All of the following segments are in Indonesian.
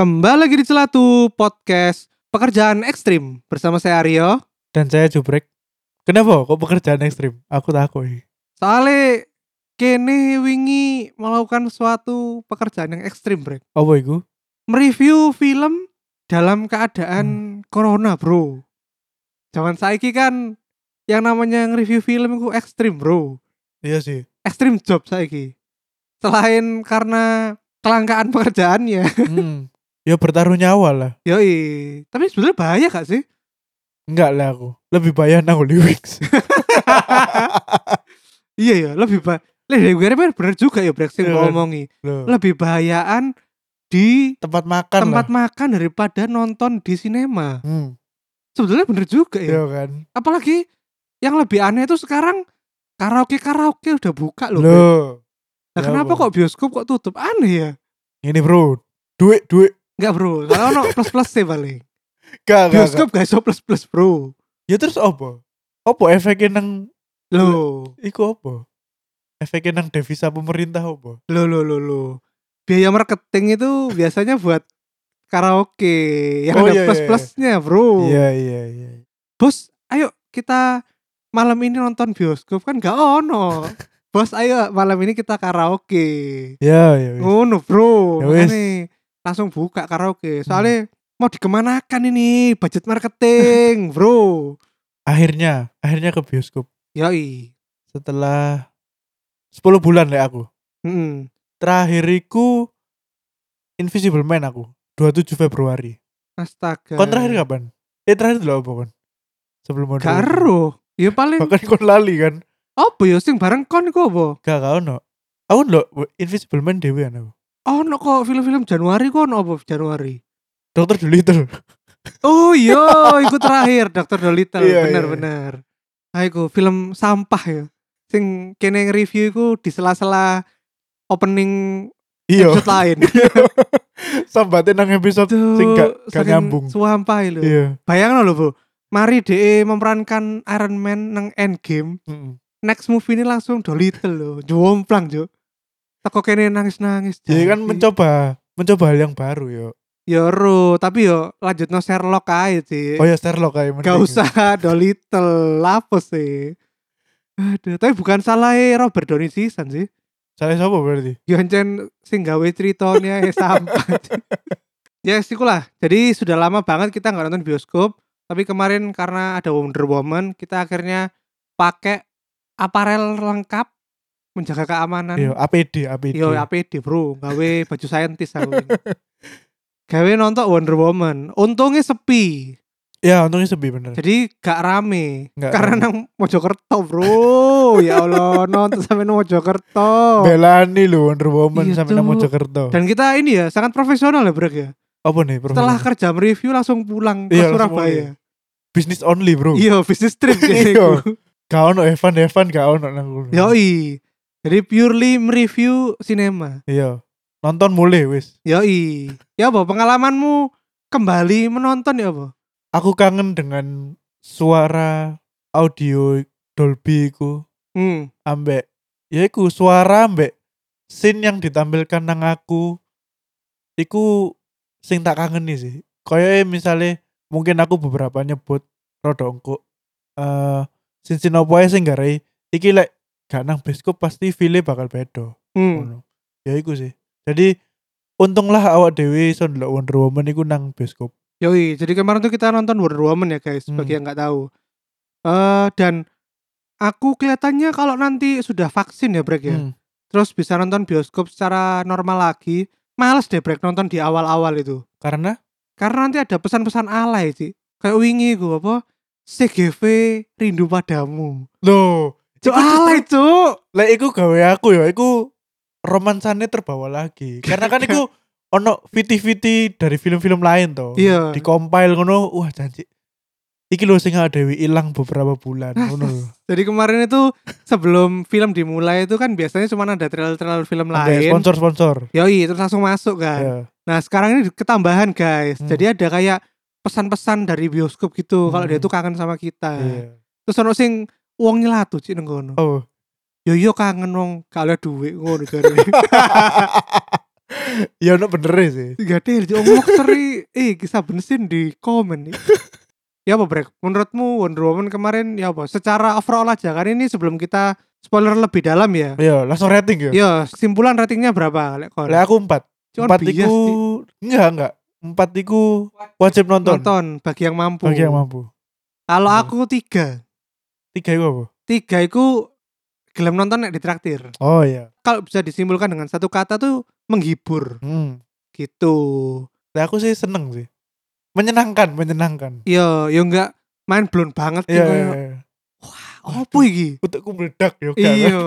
Kembali lagi di Celatu Podcast Pekerjaan Ekstrim bersama saya Aryo. Dan saya jubrek. Kenapa kok pekerjaan ekstrim? Aku takut. Soalnya kene wingi melakukan suatu pekerjaan yang ekstrim, Brek. Apa itu? Mereview film dalam keadaan corona, Bro. Zaman saiki kan yang namanya nge-review film itu ekstrim, Bro. Iya sih. Ekstrim job saiki. Selain karena kelangkaan pekerjaannya. Hmm. Ya bertaruh nyawa lah. Yoi. Tapi sebenarnya bahaya gak sih? Enggak lah aku. Lebih bayar nang Wix. iya ya, lebih bahaya. Lebih bener bener juga ya Brexit Iya, kan? ngomongi. Loh, Lebih bahayaan di tempat makan tempat lah. makan daripada nonton di sinema. Hmm. Sebetulnya bener juga Iya ya. kan. Apalagi yang lebih aneh itu sekarang karaoke karaoke udah buka loh. Loh. Nah, ya kenapa apa? kok bioskop kok tutup? Aneh ya. Ini bro. Duit, duit. Enggak bro, kalau no plus plus sih paling. Gak, gak, gak. Bioskop gak iso plus plus bro. Ya terus apa? Apa efeknya nang Loh, iku apa? Efeknya nang devisa pemerintah apa? loh, loh, loh, loh. Biaya marketing itu biasanya buat karaoke yang Oh, ada iya, iya, plus plusnya bro. Iya, iya, iya. Bos, ayo kita malam ini nonton bioskop kan gak ono. Bos, ayo malam ini kita karaoke. Ya, ya. wis. Ngono bro, Ya langsung buka karaoke. Soalnya mau dikemanakan ini budget marketing, bro. Akhirnya, akhirnya ke bioskop. Yoi. Setelah 10 bulan lah aku. Mm terakhir iku Invisible Man aku 27 Februari Astaga. kon terakhir kapan? eh terakhir dulu apa kon? sebelum mau Gak ero. Ya paling bahkan kon lali kan apa ya sing bareng kon iku apa? gak kau no aku lo Invisible Man dewe aku Ono kok film-film Januari kok ono apa Januari? Dokter Dolittle Oh iya, itu terakhir Dr. Dolittle, Iya, bener iya. bener. Ah iku film sampah ya. Sing kene review iku di sela-sela opening iya episode lain. sambatin nang episode Tuh, sing gak, gak nyambung Sampah lho. iya Bayangno lho, Bu. Mari DE memerankan Iron Man nang Endgame. Mm-mm. Next movie ini langsung Dolittle lho. Jomplang, Jo. Teko kene nangis-nangis. jadi kan mencoba mencoba hal yang baru yo Ya ro, tapi yo lanjut no Sherlock aja sih. oh ya Sherlock kayak Gak usah Dolittle lapos sih. Aduh, tapi bukan salah Robert Downey Season sih. saya siapa berarti Yoncen sing gawe ceritanya ya sampah. ya yes, lah. Jadi sudah lama banget kita nggak nonton bioskop. Tapi kemarin karena ada Wonder Woman, kita akhirnya pakai aparel lengkap menjaga keamanan. iya APD APD Yo APD bro, gawe baju saintis aku. gawe nonton Wonder Woman. Untungnya sepi. ya untungnya sepi bener Jadi gak rame Nggak Karena rame. nang Mojokerto bro Ya Allah nonton sampai nang Mojokerto belani lo Wonder Woman Iya sampai nang. Mojokerto Dan kita ini ya sangat profesional ya Brek ya apa nih Setelah profesor? kerja review langsung pulang ke Iya, Surabaya business only bro Iya bisnis trip Iya. gitu Gak ono Evan Evan gak ono nang kono. Yoi Jadi purely mereview sinema Iya. Nonton mulai wis. Yoi Ya apa pengalamanmu kembali menonton ya apa? Aku kangen dengan suara audio Dolby ku Hmm ambek ya iku suara ambek scene yang ditampilkan nang aku iku sing tak kangen nih sih. Kayak misalnya mungkin aku beberapa nyebut rada engko eh scene scene apa ae sing garai iki lek gak nang bioskop pasti feel bakal beda. Hmm. Ya iku sih. Jadi untunglah awak iso ndelok Wonder Woman iku nang bioskop. Yoi, jadi kemarin tuh kita nonton Wonder Woman ya guys, bagi yang Hmm. nggak tahu. Eh dan aku kelihatannya kalau nanti sudah vaksin ya Brek ya, Hmm. terus bisa nonton bioskop secara normal lagi, males deh Brek nonton di awal-awal itu. Karena Karena nanti ada pesan-pesan alay sih. Kayak wingi gue apa? CGV rindu padamu. loh, Cuk alay cuk. lek iku gawe aku ya, iku romansane terbawa lagi. Karena kan iku ono viti-viti dari film-film lain toh. Iya. Di compile ngono, wah janji. Iki lho sing Dewi hilang beberapa bulan ngono lho. Jadi kemarin itu sebelum film dimulai itu kan biasanya cuma ada trailer-trailer film Ada lain. sponsor-sponsor. Yoi, terus langsung masuk kan. Ya. Nah sekarang ini ketambahan guys. Hmm. Jadi ada kayak pesan-pesan dari bioskop gitu. Kalau dia Hmm. tuh kangen sama kita. Iya. Terus ono sing uang nyelatu cik nang kono. Oh. Yo yo kangen wong kalau duit ngono jare. Ya ono bener sih. Tiga D jadi omong seri eh kisah bensin di komen nih. ya apa Brek? Menurutmu Wonder Woman kemarin ya apa? Secara overall aja kan ini sebelum kita spoiler lebih dalam ya. Iya, langsung rating ya. Ya, kesimpulan ratingnya berapa? Lek kon? Lah aku empat. Cuman Empat sih. enggak enggak. Empat iku wajib nonton. nonton bagi yang mampu. Bagi yang mampu. Kalau Hmm. aku tiga, Tiga iku apa? tiga itu gelem nonton nek ditraktir. Oh iya. Kalau bisa disimpulkan dengan satu kata tuh menghibur Hmm. gitu. Lah aku sih seneng sih. Menyenangkan, menyenangkan. Yo, yo enggak main blown banget Iya, iya, iya. Apa iki? Utekku meledak yo gak. Iya.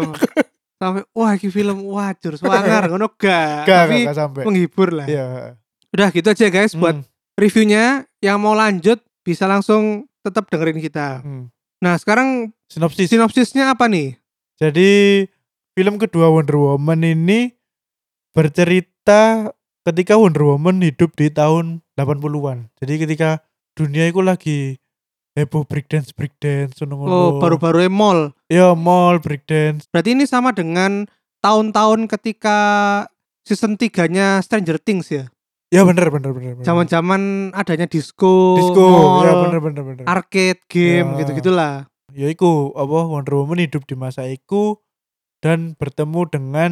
Sampai wah iki film wajur swanger ngono gak. Gak, Tapi gak, gak sampai. menghibur lah. Iya. Udah gitu aja guys buat Hmm, reviewnya. Yang mau lanjut bisa langsung tetap dengerin kita. hmm. Nah, sekarang Sinopsis. sinopsisnya apa nih? Jadi film kedua Wonder Woman ini bercerita ketika Wonder Woman hidup di tahun 80-an. Jadi ketika dunia itu lagi heboh breakdance breakdance Oh, baru-baru mall. ya mall breakdance Berarti ini sama dengan tahun-tahun ketika season 3-nya Stranger Things ya. Ya bener bener bener bener. Zaman-zaman adanya disco, disco mall, ya bener bener bener arcade game Ya. gitu-gitulah. ya iku apa Wonder Woman hidup di masa itu dan bertemu dengan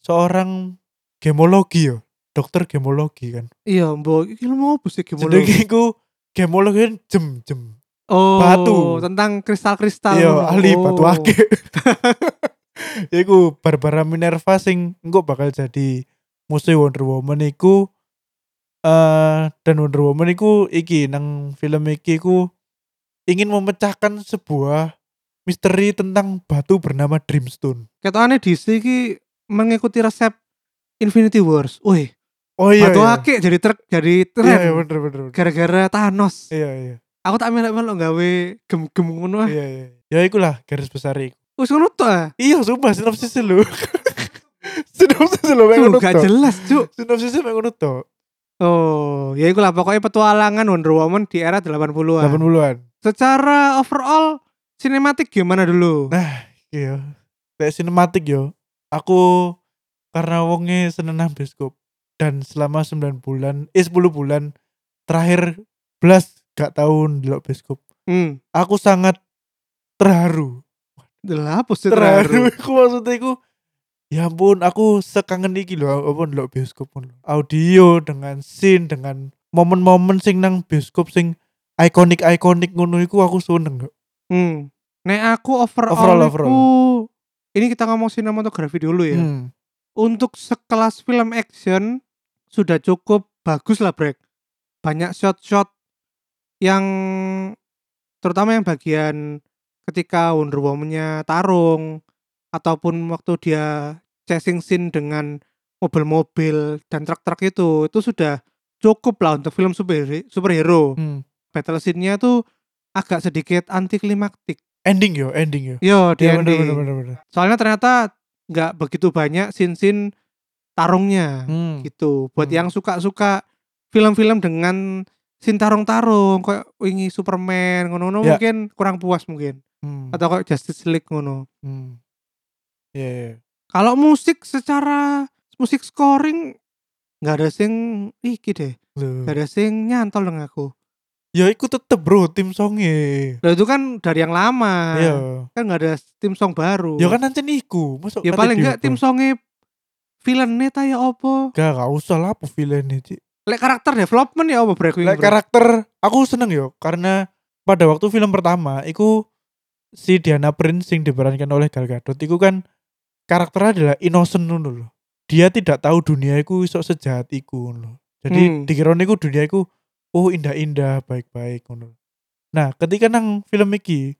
seorang gemologi ya dokter gemologi kan Iya, mbok iki mau apa sih game jadi iku gemologi kan jem jem Oh, batu. tentang kristal-kristal. iya ahli Oh. batu Ya iku Barbara Minerva sing engko bakal jadi musuh Wonder Woman iku eh dan Wonder Woman iku iki nang film iki iku ingin memecahkan sebuah misteri tentang batu bernama Dreamstone. Ketokane DC iki mengikuti resep Infinity Wars. Wih, Oh iya. batu iya. akik jadi truk jadi tren. Iya, iya bener bener. Gara-gara Thanos. Iya iya. Aku tak melok-melok gawe gem-gem ngono ah. Iya iya. Ya ikulah garis besar iku. Wis ngono tok ah. Iya, sumpah sinopsis lu. sinopsis lu ngono Tuh, gak jelas, Cuk. Sinopsisnya mek ngono tok. Oh, ya itulah pokoknya petualangan Wonder Woman di era 80-an. 80-an. Secara overall sinematik gimana dulu? Nah, iya. Kayak sinematik yo. Aku karena wonge seneng nang bioskop dan selama 9 bulan, eh 10 bulan terakhir belas gak tahun delok bioskop. Hmm. Aku sangat terharu. Sih Terharu terharu? iku maksudnya iku Ya ampun, aku sekangen iki lho apa delok bioskop ngono. Audio dengan scene dengan momen-momen sing nang bioskop sing ikonik-ikonik ngono iku aku seneng. Hmm. Nek aku overall, Overall, overall. ini kita ngomong sinematografi dulu ya. Hmm. Untuk sekelas film action sudah cukup bagus lah, Brek. Banyak shot-shot yang terutama yang bagian ketika Wonder Woman-nya tarung ataupun waktu dia chasing scene dengan mobil-mobil dan truk-truk itu itu sudah cukup lah untuk film superhero, superhero. Hmm. battle scene-nya tuh agak sedikit anti klimaktik. Ending yo, ending yo. Yo, di Iya bener ending. bener bener bener. Soalnya ternyata nggak begitu banyak scene-scene tarungnya Hmm. gitu. Buat Hmm. yang suka-suka film-film dengan scene tarung-tarung kayak wingi Superman ngono-ngono Ya. mungkin kurang puas mungkin. Hmm. Atau kayak Justice League ngono. Hmm. Iya, iya. Kalau musik secara musik scoring nggak ada sing iki deh. Loh. Nggak ada sing nyantol dengan aku. Ya iku tetep bro tim songe. Lah itu kan dari yang lama. Iya. Kan nggak ada tim song baru. Ya kan nanti iku. Masuk ya paling enggak diubah. tim songe villainnya ta ya opo Gak, gak usah lah apa villainnya Ci. lek karakter development ya opo break Lek karakter aku seneng yo karena pada waktu film pertama iku si Diana Prince yang diperankan oleh Gal Gadot iku kan karakternya adalah innocent ngono loh. Dia tidak tahu dunia iku iso sejahat iku ngono loh. Jadi Hmm. dikira iku dunia iku oh indah-indah baik-baik ngono. Nah, ketika nang film iki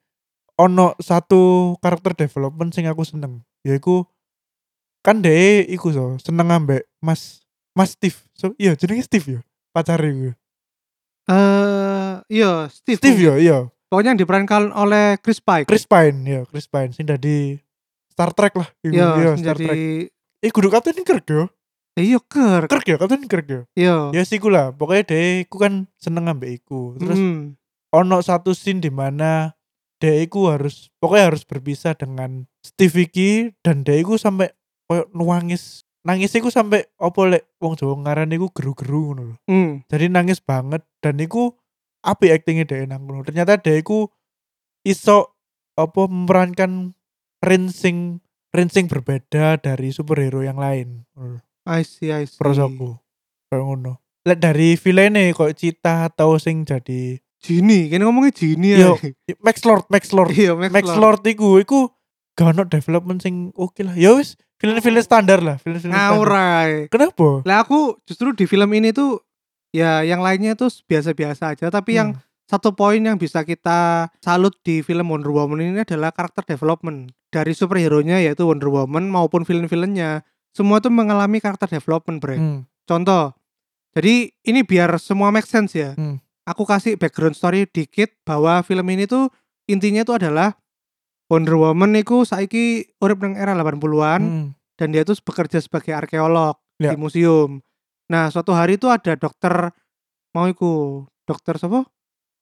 ono satu karakter development sing aku seneng yaiku kan deh iku so seneng ambek Mas Mas Steve. So, iya jenenge Steve ya. Pacare iku. eh iya Steve, Steve ya, iya. pokoknya yang diperankan oleh Chris Pike Chris Pine, ya, Chris Pine sing dari Star Trek lah. Iya iya, sing Star jadi Trek. Eh, kudu Captain Kirk ya. eh, iya Kirk Kirk ya, Captain Kirk ya. iya Ya sih lah. Pokoknya deh, iku kan seneng ambek iku. Terus Mm. ono satu scene di mana deh iku harus pokoknya harus berpisah dengan Steve iki dan deh iku sampai koyo nuangis nangis iku sampai opo lek wong Jawa ngarani iku geru-geru ngono lho. Hmm. Jadi nangis banget dan iku api aktingnya dia nang. Ternyata dia iku iso apa memerankan rinsing rinsing berbeda dari superhero yang lain. I see, I see. Prosoku. Kayak ngono. Lek dari villainnya kok Cita atau sing jadi Gini, kini ngomongnya Gini Yo, ya. Max Lord, Max Lord. Iya, Max, Max Lord. Lord iku iku gak ono development sing oke lah. Ya wis, villain-villain standar lah, villain-villain standar. Ngawurai. Kenapa? Lah aku justru di film ini tuh ya yang lainnya tuh biasa-biasa aja tapi yang Hmm. Satu poin yang bisa kita salut di film Wonder Woman ini adalah karakter development dari superhero-nya yaitu Wonder Woman maupun villain-villainnya semua tuh mengalami karakter development bre Hmm. contoh jadi ini biar semua make sense ya Hmm. aku kasih background story dikit bahwa film ini tuh intinya tuh adalah Wonder Woman itu saiki urip nang era 80-an Hmm. dan dia tuh bekerja sebagai arkeolog Ya. di museum. Nah, suatu hari itu ada dokter mau iku, dokter siapa?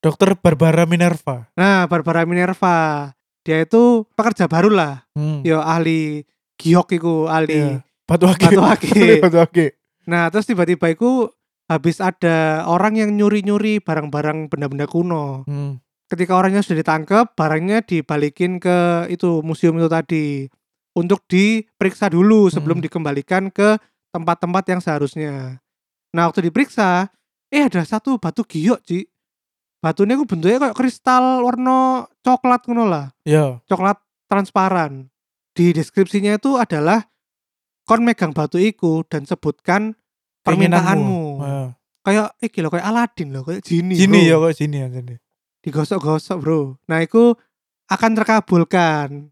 Dokter Barbara Minerva. Nah, Barbara Minerva. Dia itu pekerja baru lah. Hmm. Yo ahli giok iku, ahli Iya. Batu ake. batu ake. Batu ake. Nah, terus tiba-tiba iku habis ada orang yang nyuri-nyuri barang-barang benda-benda kuno. Hmm. Ketika orangnya sudah ditangkap, barangnya dibalikin ke itu museum itu tadi untuk diperiksa dulu sebelum Hmm. dikembalikan ke tempat-tempat yang seharusnya. Nah, waktu diperiksa, eh ada satu batu giok, Ci. Batunya ku bentuknya kayak kristal warna coklat ngono lah, Ya. coklat transparan. Di deskripsinya itu adalah kon megang batu iku dan sebutkan permintaanmu. Ah. Kayak iki loh, kayak Aladin loh, kayak jini. Sini bro ya kok sini ya sini. digosok-gosok bro nah itu akan terkabulkan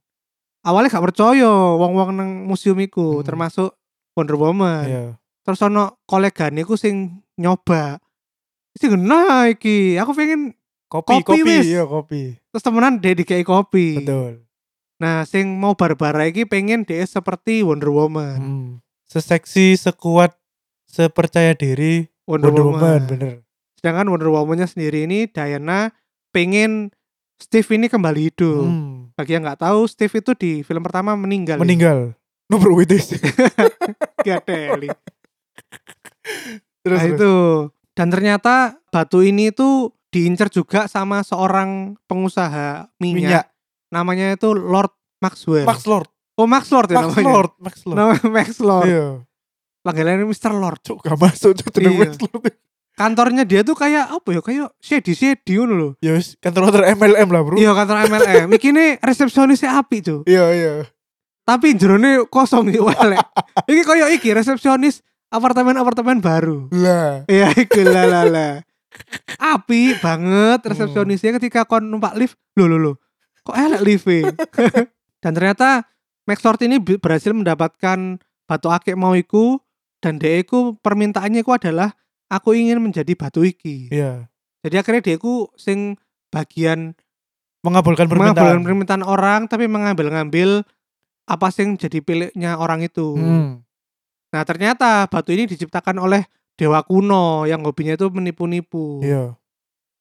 awalnya gak percaya wong-wong nang museum iku Hmm. termasuk Wonder Woman Iya. terus ono kolegane iku sing nyoba sing nah iki aku pengen Kopi, Kopi, kopi, wis. iya kopi. terus temenan dia kopi Betul. nah sing mau Barbara iki pengen dia seperti Wonder Woman Hmm. Seseksi, sekuat, sepercaya diri Wonder, Wonder Woman. Woman, bener. sedangkan Wonder Woman-nya sendiri ini Diana pengen Steve ini kembali hidup Hmm. bagi yang nggak tahu Steve itu di film pertama meninggal ya. Meninggal. Nomor witis. Gateli. terus, Nah terus. itu. Dan ternyata batu ini tuh diincar juga sama seorang pengusaha minyak. minyak. Namanya itu Lord Maxwell. Max Lord. oh Max Lord ya Max namanya. Lord, Max Lord. Namanya Max Lord. Iya. Panggilannya Mr. Lord. Cuk, gak masuk cuk Iya. Max Lord. Kantornya dia tuh kayak apa ya? Kayak shady shady ngono loh. Ya wis, kantor-kantor MLM lah, Bro. Iya kantor MLM. Iki nih resepsionisnya api tuh. Iya, iya. Tapi jerone kosong iki elek. iki kayak iki resepsionis apartemen-apartemen baru. Lah. Iya iku lah lah lah. Api banget resepsionisnya ketika kon numpak lift. Loh loh loh. Kok elek lift Dan ternyata Max Lord ini berhasil mendapatkan batu akik mau iku dan dia iku permintaannya iku adalah aku ingin menjadi batu iki. Iya. Jadi akhirnya dia iku sing bagian Mengabulkan permintaan. mengabulkan permintaan orang tapi mengambil-ngambil apa sing jadi pilihnya orang itu. Hmm. Nah ternyata batu ini diciptakan oleh dewa kuno yang hobinya itu menipu-nipu. Iya.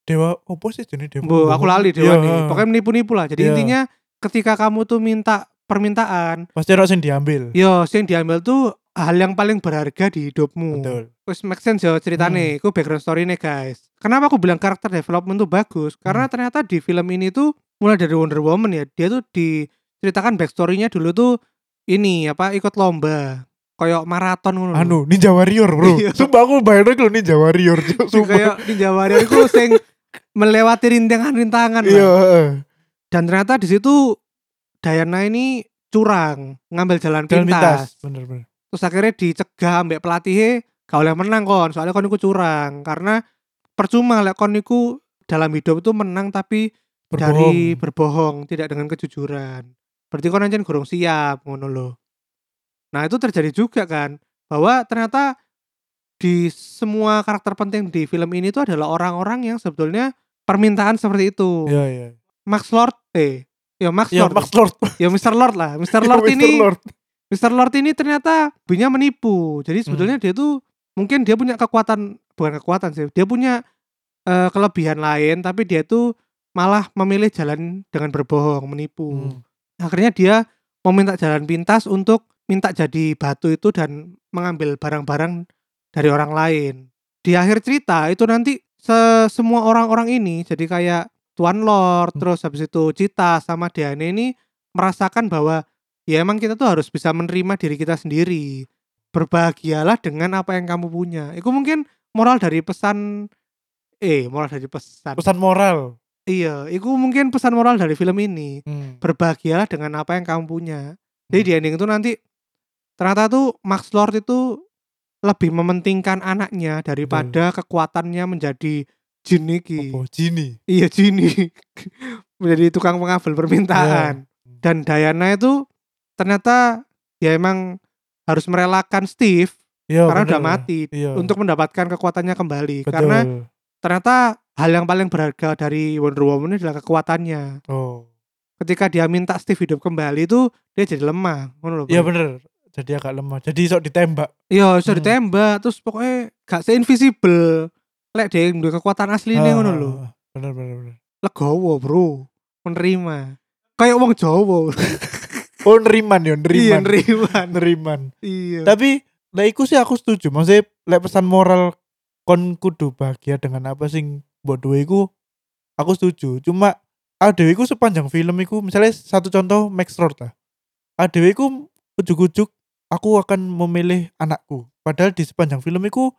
Dewa opo sih jenis dewa? Bu, aku lali dewa Iya. nih. Pokoknya menipu-nipu lah. Jadi Iya. intinya ketika kamu tuh minta permintaan, pasti harus yang diambil. yo sing diambil tuh hal yang paling berharga di hidupmu. Betul. Terus make sense yo ceritane, itu background story nih guys. Kenapa aku bilang karakter development tuh bagus? Karena Hmm. ternyata di film ini tuh mulai dari Wonder Woman ya, dia tuh diceritakan backstory-nya dulu tuh ini apa ikut lomba kayak maraton ngono. Anu, Ninja Warrior, Bro. Iya. Sumpah aku bayangin kalau Ninja Warrior, Sumpah. kayak Ninja Warrior itu sing melewati rintangan-rintangan. Iya, heeh. Dan ternyata di situ Diana ini curang, ngambil jalan, Jalan pintas. pintas. Bener, bener. Terus akhirnya dicegah ambek pelatihnya gak oleh menang kon, soalnya kon iku curang. Karena percuma lek kon iku dalam hidup itu menang tapi dari Berbohong. berbohong, tidak dengan kejujuran. Berarti kon anjen kurang siap ngono loh. Nah, itu terjadi juga kan bahwa ternyata di semua karakter penting di film ini tuh adalah orang-orang yang sebetulnya permintaan seperti itu. Iya, iya. Max Lord eh ya Max Ya, Lord Max Lord. ya Mr. Lord lah Mr. Ya, Lord Mr. ini Lord. Mr. Lord ini ternyata punya menipu jadi sebetulnya Hmm. dia tuh mungkin dia punya kekuatan bukan kekuatan sih dia punya eh, kelebihan lain tapi dia tuh malah memilih jalan dengan berbohong menipu Hmm. akhirnya dia meminta jalan pintas untuk minta jadi batu itu dan mengambil barang-barang dari orang lain. Di akhir cerita itu nanti se- semua orang-orang ini jadi kayak Tuan Lord, Hmm. terus habis itu Cita sama Diane ini merasakan bahwa ya emang kita tuh harus bisa menerima diri kita sendiri. Berbahagialah dengan apa yang kamu punya. Itu mungkin moral dari pesan eh moral dari pesan. Pesan moral. Iya, itu mungkin pesan moral dari film ini. Hmm. Berbahagialah dengan apa yang kamu punya. Jadi di ending itu nanti ternyata tuh Max Lord itu lebih mementingkan anaknya daripada kekuatannya menjadi jin iki. Apa? Jini. Iya Jini menjadi tukang pengabul permintaan. Dan Diana itu ternyata ya emang harus merelakan Steve Iya, karena bener. udah mati Iya. untuk mendapatkan kekuatannya kembali. Betul. Karena ternyata hal yang paling berharga dari Wonder Woman ini adalah kekuatannya. oh. Ketika dia minta Steve hidup kembali itu dia jadi lemah. Iya bener. Jadi agak lemah. Jadi sok ditembak. Iya, bisa Hmm. ditembak terus pokoknya gak se-invisible. Lek dia duwe kekuatan asli ini Ah, ngono lho. Bener bener bener. Legowo, Bro. Menerima. Kayak wong Jawa. Oh neriman ya, iya, neriman. neriman. neriman. Iya. Tapi lah iku sih aku setuju. Maksudnya lek pesan moral kon kudu bahagia dengan apa sing mbok duwe iku aku setuju. Cuma adewe iku sepanjang film iku misalnya satu contoh Max Lord lah. Adewe iku ujuk-ujuk aku akan memilih anakku. Padahal di sepanjang film iku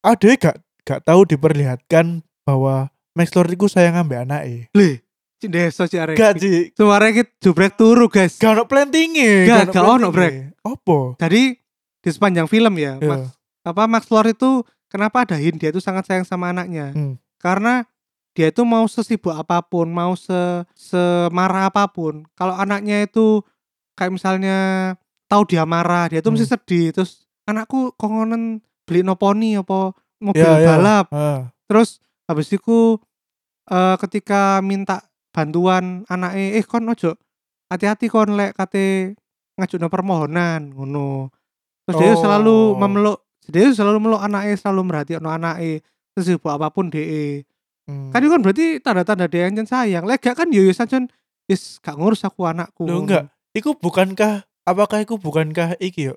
adewe gak gak tahu diperlihatkan bahwa Max Lord iku sayang ambek anake. Le, cik desa arek. Gak sih, Semua arek iki jubrek turu, guys. gak ono plantinge. Gak, gak ono, plantinge. Apa? Jadi di sepanjang film ya, Iya. Max, apa Max Lord itu kenapa ada hint dia itu sangat sayang sama anaknya? Hmm. Karena dia itu mau sesibuk apa pun, mau se semarah apa pun. Kalau anaknya itu kayak misalnya tahu dia marah, dia itu mesti Hmm. sedih. Terus anakku kongonen beli no poni apa mobil Ya, ya. balap. Ah. Terus habis itu eh, ketika minta bantuan anaknya, eh kon ojo hati-hati kon lek kate ngajukan permohonan ngono. Terus dia selalu Oh. memeluk, dia selalu meluk anaknya, selalu merhatiin anaknya. Sesibuk apa pun DE. Hmm. Kan itu kan berarti tanda-tanda dia yang sayang. Lek gak kan yo yo sajen wis gak ngurus aku anakku. Loh enggak, iku bukankah apakah iku bukankah iki yo?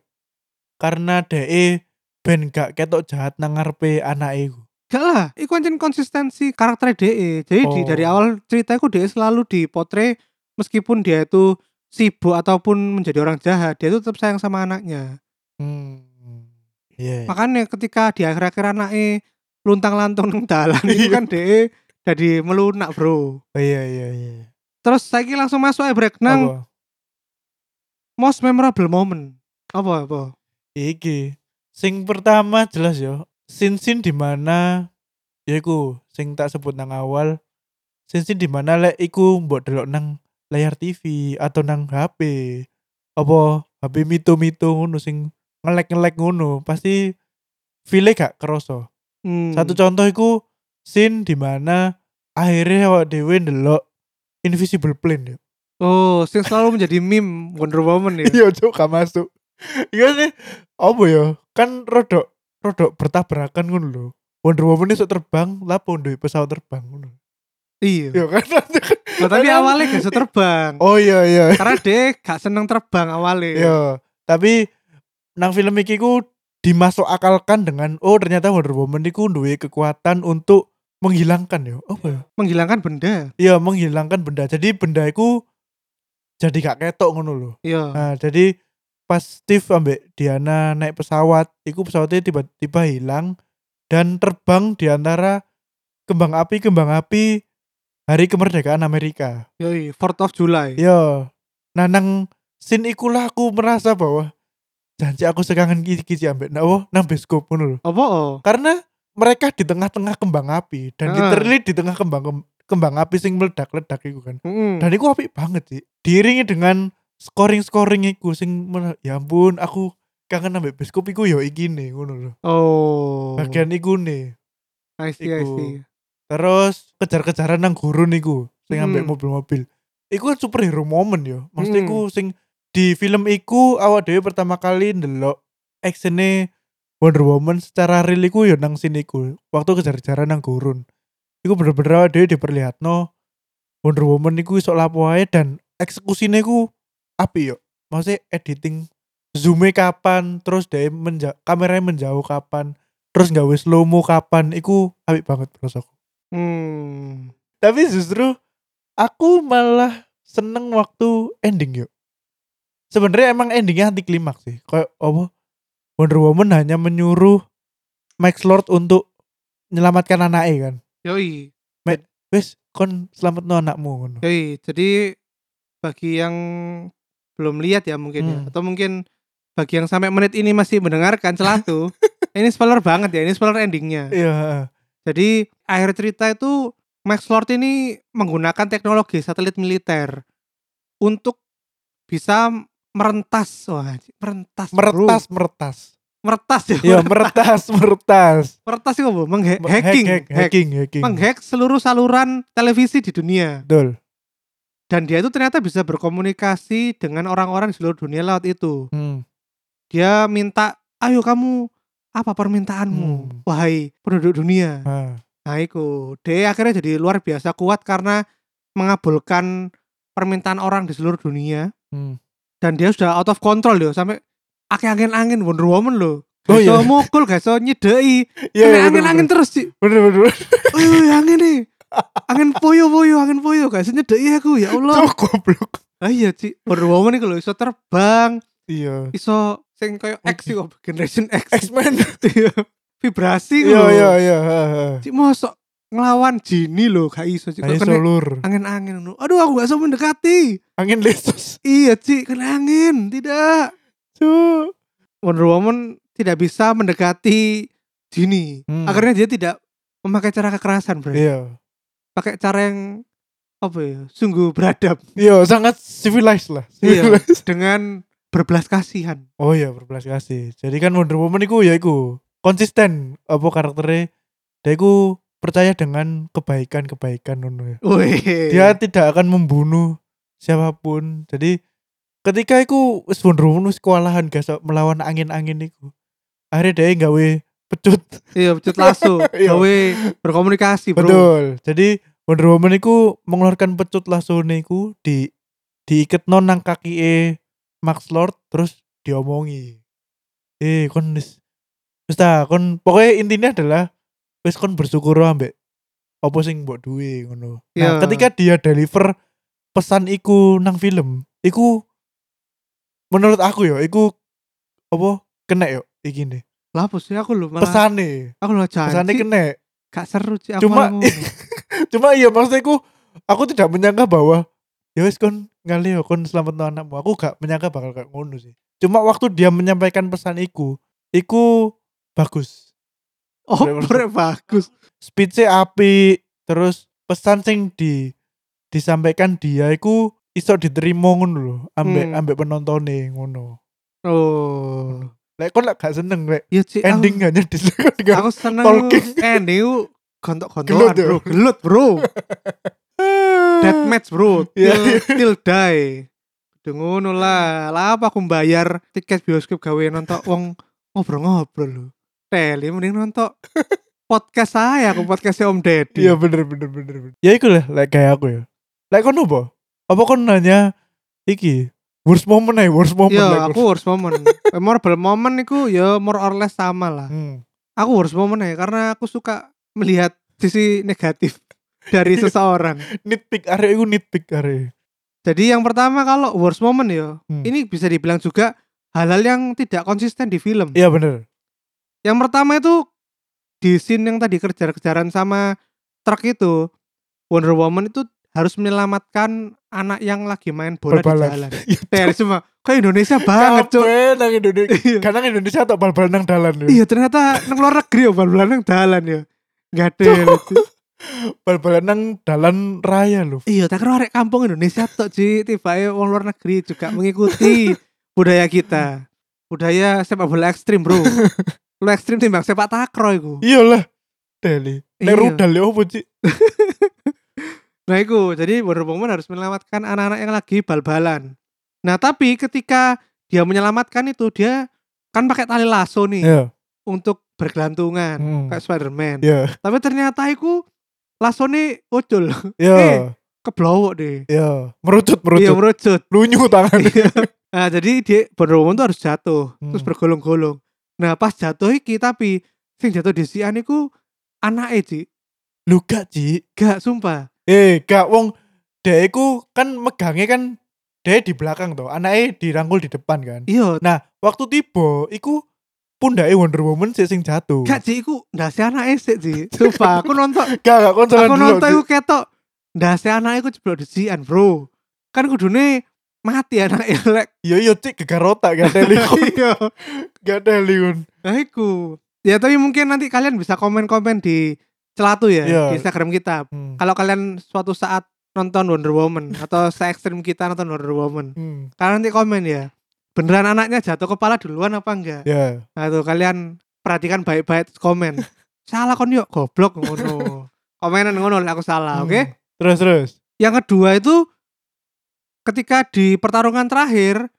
Karena DE ben gak ketok jahat nang ngarepe anake iku. Gak lah, itu kan konsistensi karakter DE. Jadi di, Oh. dari awal cerita itu DE selalu dipotret meskipun dia itu sibuk ataupun menjadi orang jahat, dia itu tetap sayang sama anaknya. Hmm. Iya. Makanya ketika di akhir-akhir anaknya luntang-lantung nang dalan itu Iya. kan DE jadi melunak, Bro. Oh, iya iya iya. Terus saya langsung masuk ya break nang? Most memorable moment. Apa apa? Iki. Sing pertama jelas yo. Sin-sin di mana ya iku sing tak sebut nang awal. Sin-sin di mana lek iku mbok delok nang layar TV atau nang HP. Apa HP mito-mito ngono sing ngelek-ngelek ngono, pasti feel gak kerasa. Hmm. Satu contoh iku scene di mana akhirnya awak dhewe ndelok invisible plane yo. Oh, sing selalu menjadi meme Wonder Woman ya. Iya, cuk, gak masuk. Iya sih, apa ya? Kan rodok rodok bertabrakan ngono lho. Wonder Woman iso terbang, lapo duwe pesawat terbang ngono. iya. Iya kan? Loh, tapi awalnya gak terbang. Oh iya iya. Karena dia gak seneng terbang awalnya. Iya, tapi nang film iki ku dimasuk akalkan dengan oh ternyata Wonder Woman iku duwe kekuatan untuk menghilangkan ya. Apa ya? Menghilangkan benda. Iya, menghilangkan benda. Jadi benda iku jadi gak ketok ngono lho. Iya. Nah, jadi pas Steve ambek Diana naik pesawat, itu pesawatnya tiba-tiba hilang dan terbang di antara kembang api kembang api hari kemerdekaan Amerika. Yoi, 4th of July. Yo, nah nang scene ikulah aku merasa bahwa janji aku sekangen kisi-kisi ambek nah, oh, nang bioskop ngono lho. Apa oh? Karena mereka di tengah-tengah kembang api dan Ah. literally di tengah kembang kembang api sing meledak-ledak itu kan. Mm-mm. Dan itu apik banget sih. Diiringi dengan scoring-scoring iku sing ya ampun aku kangen ambek bioskop iku yo iki nih ngono lho. Oh. Bagian iku nih. I see, I iku. see. Terus kejar-kejaran nang gurun iku sing ambek Hmm. mobil-mobil. Iku kan superhero moment yo. Maksudnya Hmm. iku sing di film iku awak dhewe pertama kali ndelok actionnya Wonder Woman secara real iku yo nang sini iku. Waktu kejar-kejaran nang gurun. Iku bener-bener awak dhewe diperlihatno Wonder Woman iku iso lapo ae dan eksekusinya iku api yo. Maksudnya editing zoomnya kapan, terus dia menja kameranya menjauh kapan, terus gawe slow mo kapan, iku apik banget prosoku. Hmm. Tapi justru aku malah seneng waktu ending yuk. Sebenarnya emang endingnya anti klimaks sih. Kayak apa? Wonder Woman hanya menyuruh Max Lord untuk menyelamatkan anaknya kan. Yoi. Wes kon selamat no anakmu. Yoi. Jadi bagi yang belum lihat ya mungkin ya Hmm. atau mungkin bagi yang sampai menit ini masih mendengarkan celatu ini spoiler banget ya ini spoiler endingnya Iya. jadi akhir cerita itu Max Lord ini menggunakan teknologi satelit militer untuk bisa merentas wah merentas bro. Meretas, meretas. ya Iya, meretas, meretas. meretas itu apa? Menghe- Hack, hacking hack, hack. hacking, hacking. menghack seluruh saluran televisi di dunia Betul. dan dia itu ternyata bisa berkomunikasi dengan orang-orang di seluruh dunia lewat itu Hmm. dia minta ayo kamu apa permintaanmu Hmm. wahai penduduk dunia Nah, nah itu dia akhirnya jadi luar biasa kuat karena mengabulkan permintaan orang di seluruh dunia hmm. dan dia sudah out of control loh sampai akeh angin-angin Wonder Woman loh Oh, iya. mukul gak iso nyedei Iya, Kena iya, angin-angin terus sih bener, bener, oh angin nih angin poyo poyo angin poyo gak iso nyedei aku ya Allah Cok, goblok. ah iya sih Wonder Woman itu loh iso terbang Iya. iso sing kayak X sih kok Generation X X-Men. Iya. vibrasi Iya, lho. iya, iya. ha. Cik mosok ngelawan jini loh gak iso cik Ayo solur. angin-angin. Aduh aku gak bisa mendekati. Angin lesus. Iya cik kena angin tidak. Cuk. Wonder Woman tidak bisa mendekati Jini. Hmm. Akhirnya dia tidak memakai cara kekerasan bro. Iya. Pakai cara yang apa ya sungguh beradab Iya, sangat civilized lah. Iya. Civilized. dengan berbelas kasihan. Oh iya, berbelas kasih. Jadi kan Wonder Woman iku ya iku konsisten apa karakternya. Dia iku percaya dengan kebaikan-kebaikan ya. Dia tidak akan membunuh siapa pun. Jadi ketika iku wis wis kewalahan guys melawan angin-angin iku. Akhirnya dia gawe pecut. iya pecut lasso. Iya. Gawe berkomunikasi bro. Betul. Jadi Wonder Woman iku mengeluarkan pecut lasso iku di diiket non nang kaki e Max Lord terus diomongi. Eh kon wis wis ta kon pokoknya intinya adalah wis kon bersyukur ambek apa sing mbok duwe ngono. Nah, Iya. ketika dia deliver pesan iku nang film, iku menurut aku ya iku apa kena yo iki nih. Apa sih aku lho malah Pesane, aku lho janji. pesane kena. Gak seru sih aku Cuma-. Cuma iya maksudku aku tidak menyangka bahwa ya wis kon ngali yo kon selamat anakmu. Aku gak menyangka bakal kayak ngono sih. Cuma waktu dia menyampaikan pesan iku, iku bagus. Oh, bener bagus. Speech-nya api, terus pesan sing di disampaikan dia iku iso diterima ngono lho, ambek Hmm. ambek penontonnya ngono. Oh. Lek kon lek gak seneng lek sih. ending hanya di Aku, seneng talking. ending ku gontok-gontokan Gelut ya? bro. Gelut bro. Deathmatch bro. Iya, Till, iya. till die. Udah ngono lah. Lah apa aku bayar tiket bioskop gawe nonton wong ngobrol-ngobrol lho. Teli mending nonton podcast saya, aku podcastnya Om Deddy. Iya bener bener bener bener. Ya iku lah lek kayak aku ya. Lek kon apa? Apa kon nanya iki worst moment ae, worst moment Iya, lek aku worst moment. Memorable moment itu ya more or less sama lah. Hmm. Aku worst moment ya karena aku suka melihat sisi negatif dari seseorang. Nitpick are iku nitpick are. Jadi yang pertama kalau worst moment ya, Hmm. ini bisa dibilang juga hal-hal yang tidak konsisten di film. Iya bener. Yang pertama itu di scene yang tadi kejar-kejaran sama truk itu, Wonder Woman itu harus menyelamatkan anak yang lagi main bola di Bal-balan. jalan. Teh semua kayak Indonesia banget, Cuk. Nang Indonesia. Iya. Karena Indonesia atau bal-balan nang dalan ya. Iya, ternyata nang luar negeri ya bal-balan yang dalan ya. Gak ada. lucu. Bal-balan nang dalan raya lho. Iya, tak kira arek kampung Indonesia tok, Ci. Tiba wong luar negeri juga mengikuti budaya kita. Budaya sepak bola ekstrim, Bro. Lu ekstrim timbang sepak takraw iku. Iyalah. Deli. Nek Iya. rudal ya opo, Cik? Nah, itu jadi Wonder Woman harus menyelamatkan anak-anak yang lagi bal-balan. Nah, tapi ketika dia menyelamatkan itu dia kan pakai tali lasso nih Iya. untuk bergelantungan Hmm. kayak Spider-Man. Iya. Tapi ternyata iku lasso nih ucul, Iya. Eh. keblowok deh. Iya. Merucut, Iya merucut. merucut. Lunyu tangan. Iya. Nah, jadi dia Wonder Woman tuh harus jatuh, terus Hmm. bergolong-golong. Nah, pas jatuh iki tapi sing jatuh disian iku anake, Cik. Lu gak Ci Gak sumpah. Eh gak wong Dia iku kan megangnya kan Dia di belakang tuh Anaknya dirangkul di depan kan Iya, Nah waktu tiba Iku pundaknya Wonder Woman sih sing jatuh gak Cik iku ndase anake sik, Cik. Sumpah, aku nonton Gak gak konsolan aku nonton iku ketok ndase anake iku jeblok disian, Bro. Kan kudune mati anak elek. Iya iya cik gegar otak gak ada likun Iya. Gak ada likun Nah, iku. Ya, tapi mungkin nanti kalian bisa komen-komen di celatu ya Iya. di Instagram kita. hmm. Kalau kalian suatu saat nonton Wonder Woman atau se ekstrim kita nonton Wonder Woman, hmm. kalian nanti komen ya. Beneran anaknya jatuh kepala duluan apa enggak? Ya Nah, tuh kalian perhatikan baik-baik komen. salah kon yuk goblok ngono. Komenan ngono aku salah, Hmm. oke? Terus terus Yang kedua itu ketika di pertarungan terakhir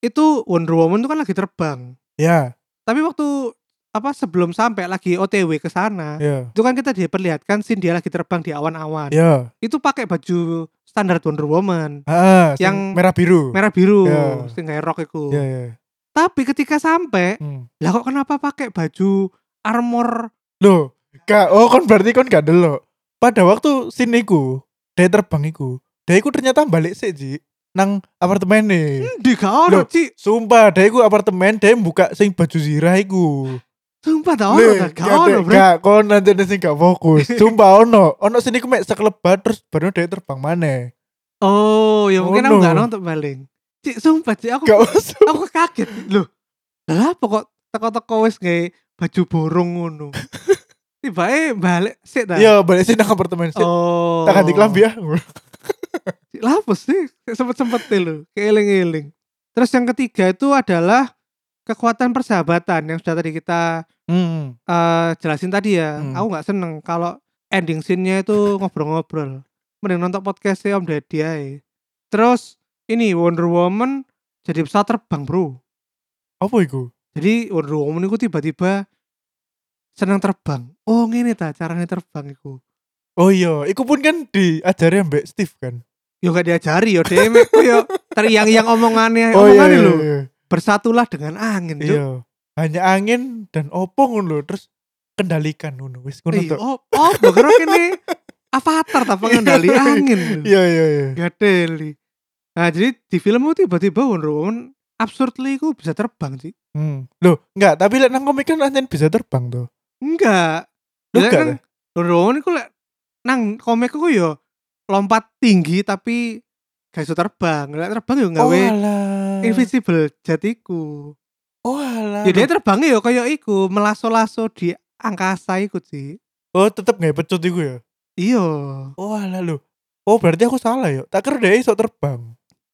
itu Wonder Woman itu kan lagi terbang. Ya Tapi waktu apa sebelum sampai lagi OTW ke sana, Ya itu kan kita diperlihatkan scene dia lagi terbang di awan-awan. Ya Itu pakai baju standar Wonder Woman, ah, Yang merah biru merah biru, Ya. sing kayak rock itu. Ya ya Tapi ketika sampai, hmm. lah kok kenapa pakai baju armor? Loh Gak Oh kan berarti kan gak delok Pada waktu scene iku Dia terbang iku Dia iku ternyata balik sih Ci Nang apartemen nih Di gak ono, Loh. Ci. Sumpah, dia iku apartemen, dia buka sing baju zirah iku. Sumpah tak ono, gak ono, Bro. Gak, kon nanti sing gak fokus. Sumpah ono, ono sini ku mek sekelebat terus baru dia terbang mana? Oh, ya mungkin aku gak nonton paling. Cik, sumpah, Cik, aku aku kaget. Loh. Lah apa kok teko-teko wis gawe baju borong ngono. Tiba balik sik ta. Iya, balik sini nang apartemen sih. Oh. Tak ganti kelambi ya. Lah apa sih? Sempet-sempet lho, keeling-eling. Terus yang ketiga itu adalah kekuatan persahabatan yang sudah tadi kita Hmm. eh, jelasin tadi ya. Hmm. Aku nggak seneng kalau ending scene-nya itu ngobrol-ngobrol. Mending nonton podcastnya Om Deddy aja. Terus ini Wonder Woman jadi pesawat terbang bro. Apa iku? Jadi Wonder Woman itu tiba-tiba senang terbang. Oh ini ta caranya terbang itu. Oh iya, iku pun kan diajari mbak Steve kan. Yo gak diajari yo demek yo teriang-yang omongannya Oh iya, omongannya iya, lho. iya. Bersatulah dengan angin Cuk. Iya. Hanya angin dan opong ngono terus kendalikan ngono wis ngono Iya, tok. oh, oh, bakar ini avatar tak pengendali angin. lho. Iya iya iya. Gadeli. Nah, jadi di film itu tiba-tiba Wonder Woman absurdly itu bisa terbang sih. Hmm. Loh, enggak, tapi lek nang komik kan anjen bisa terbang tuh. Enggak. Loh, enggak kan Wonder Woman itu lek nang komik itu yo lompat tinggi tapi gak iso terbang. Lek terbang yo gawe alah. invisible jatiku. Oh alah. Ya dia terbangnya yo kayak iku melaso-laso di angkasa iku sih. Oh, tetep nggak pecut iku ya? Iya. Oh alah lu. Oh berarti aku salah ya. Tak kira dia iso terbang.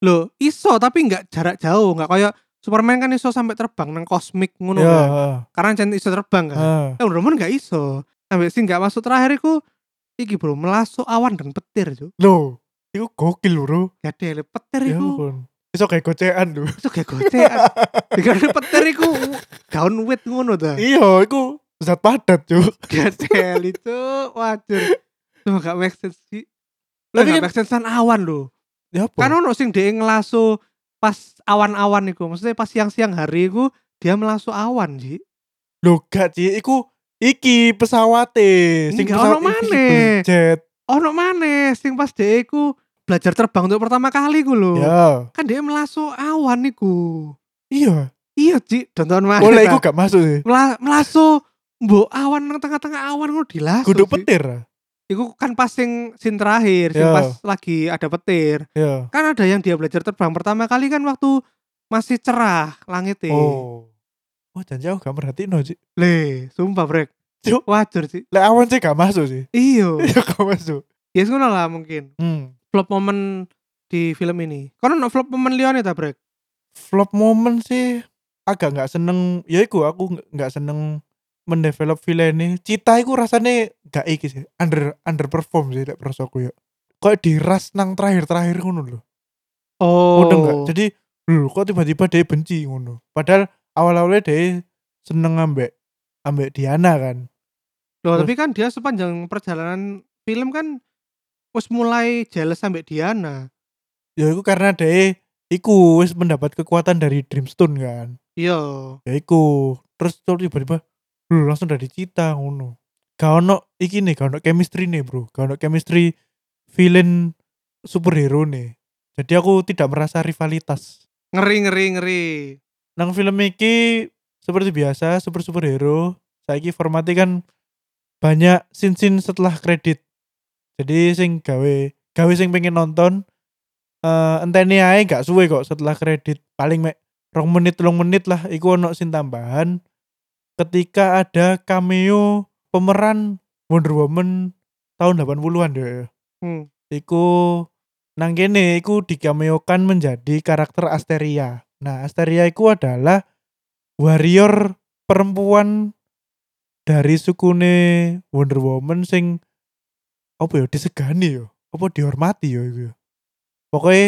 Loh, iso tapi nggak jarak jauh, nggak kayak Superman kan iso sampai terbang nang kosmik ngono Ya. kan. Karena jangan iso terbang kan. ah. Eh, Wonder Woman gak iso. Sampai sih gak masuk terakhir iku iki bro melasuk awan dan petir cuk. Loh, iku gokil lho, Bro. Gak ada petir Ya iku. ampun. Iso kayak gocean lho. Iso kayak gocean. Dikira petir iku daun wit ngono ta. iya, iku zat padat, Cuk. Ada itu wajar. Cuma gak make sense sih. Lah gak make sense kan awan lho. Ya apa? Kan ono sing dhek ngelaso pas awan-awan iku. Maksudnya pas siang-siang hari iku dia melasuk awan sih. Loh, gak Ci, iku iki pesawate sing Enggak, pesawat ono maneh. jet. Ono maneh sing pas dhek iku belajar terbang untuk pertama kali ku lho. Ya. kan dia melasuk awan niku Iya. iya Ci tonton mana Boleh iku gak masuk sih. Mela melasu mbok awan nang tengah-tengah awan ngono dilasu Kudu petir. iku kan pas sing scene terakhir sing Ya. pas lagi ada petir Ya. kan ada yang dia belajar terbang pertama kali kan waktu masih cerah langitnya Oh. Oh, janji aku gak merhatiin Ci. le sumpah brek Cuk. wajar sih Lek awan sih gak masuk sih. iyo Iya gak masuk. ya ngono lah mungkin Hmm. Flop momen di film ini. Kono no flop momen liane ta brek? Flop moment sih agak nggak seneng. Ya iku aku nggak- seneng mendevelop villain ini. Cita iku rasanya gak iki sih under underperform sih lek prosoku ya. Kok diras nang terakhir-terakhir ngono lho. Oh ngono enggak jadi lho kok tiba-tiba dia benci ngono? Padahal awal-awalnya dia seneng ambek ambek Diana kan. Loh, Terus- tapi kan dia sepanjang perjalanan film kan wis mulai jealous sampai Diana. ya itu karena dia iku wis mendapat kekuatan dari Dreamstone kan. Iya. Ya iku. Terus tiba-tiba lu langsung dari cita ngono. Gak ono iki nih, gak ono chemistry nih, Bro. Gak ono chemistry villain superhero nih. Jadi aku tidak merasa rivalitas. Ngeri ngeri ngeri. Nang film iki seperti biasa super superhero. Saiki formatnya kan banyak scene-scene setelah kredit. Jadi sing gawe gawe sing pengen nonton eh enteni ae gak suwe kok setelah kredit. Paling mek rong menit rong menit lah iku ono scene tambahan ketika ada cameo pemeran Wonder Woman tahun 80-an deh. Hmm. Iku nang kene iku dikameokan menjadi karakter Asteria. Nah, Asteria iku adalah warrior perempuan dari sukune Wonder Woman sing apa ya disegani ya, apa dihormati ya iku ya. Pokoknya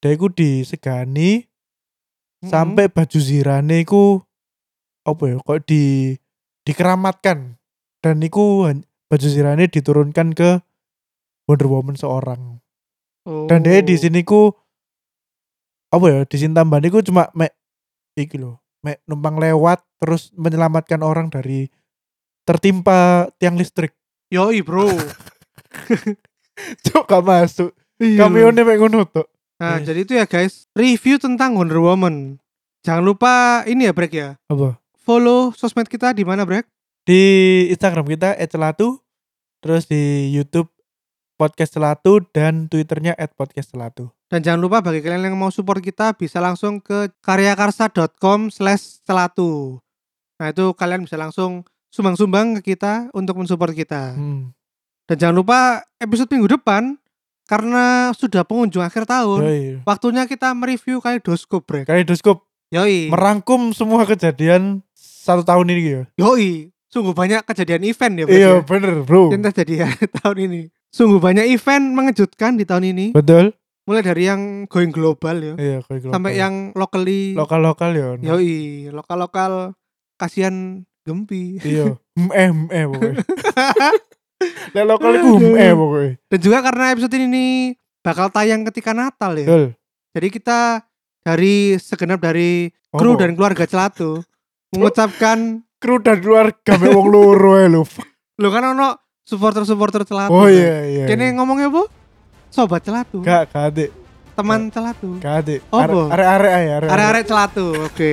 dia iku disegani Mm-mm. sampai baju zirane iku apa ya kok di dikeramatkan dan iku baju zirane diturunkan ke Wonder Woman seorang Oh. dan dia di sini ku apa ya di sini tambahan iku cuma mek iki loh mek numpang lewat terus menyelamatkan orang dari tertimpa tiang listrik Yoi, Bro. cok gak masuk Iya. cameo mek ngono Nah, Yes. jadi itu ya guys, review tentang Wonder Woman. Jangan lupa ini ya Brek ya. apa Follow sosmed kita di mana Brek? di Instagram kita @celatu terus di YouTube podcast celatu dan Twitternya @podcastcelatu Dan jangan lupa bagi kalian yang mau support kita bisa langsung ke karyakarsa.com slash celatu. Nah itu kalian bisa langsung sumbang-sumbang ke kita untuk mensupport kita. hmm. Dan jangan lupa episode minggu depan karena sudah pengunjung akhir tahun. Yoi. Waktunya kita mereview kaleidoskop Brek. Kaleidoskop Yoi. merangkum semua kejadian satu tahun ini ya Yoi. Sungguh banyak kejadian event ya Brek. iya ya. bener bro yang terjadi ya tahun ini. Sungguh banyak event mengejutkan di tahun ini. betul Mulai dari yang going global ya, iya kayak sampai yang locally. lokal lokal ya ono. Yoi, lokal-lokal kasihan gempi. iya eh eh pokoknya Lek lokal iku eh pokoknya Dan juga karena episode ini bakal tayang ketika Natal ya. betul Jadi kita dari segenap dari kru Apa? dan keluarga Celatu mengucapkan kru dan keluarga mek wong loro ae lho lo kan ono supporter-supporter Celatu. oh kan? iya iya Kene iya. ngomongnya apa? Sobat Celatu. gak gak adek Teman Celatu. gak adek Apa? arek arek ae arek Arek-arek Celatu, oke.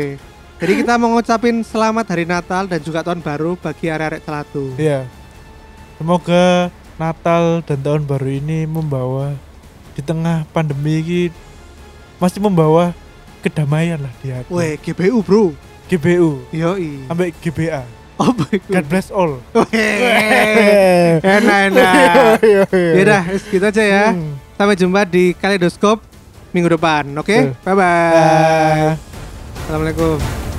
Jadi kita mau ngucapin selamat hari Natal dan juga tahun baru bagi arek-arek Celatu. iya semoga Natal dan tahun baru ini membawa di tengah pandemi ini masih membawa kedamaian lah di hati Weh, GBU bro. GBU Yoi. sampai GBA Apa itu? God bless all Weh. Enak enak. Ya udah, gitu aja ya. Hmm. Sampai jumpa di Kaleidoskop minggu depan, oke? Betul. Bye bye. Assalamualaikum.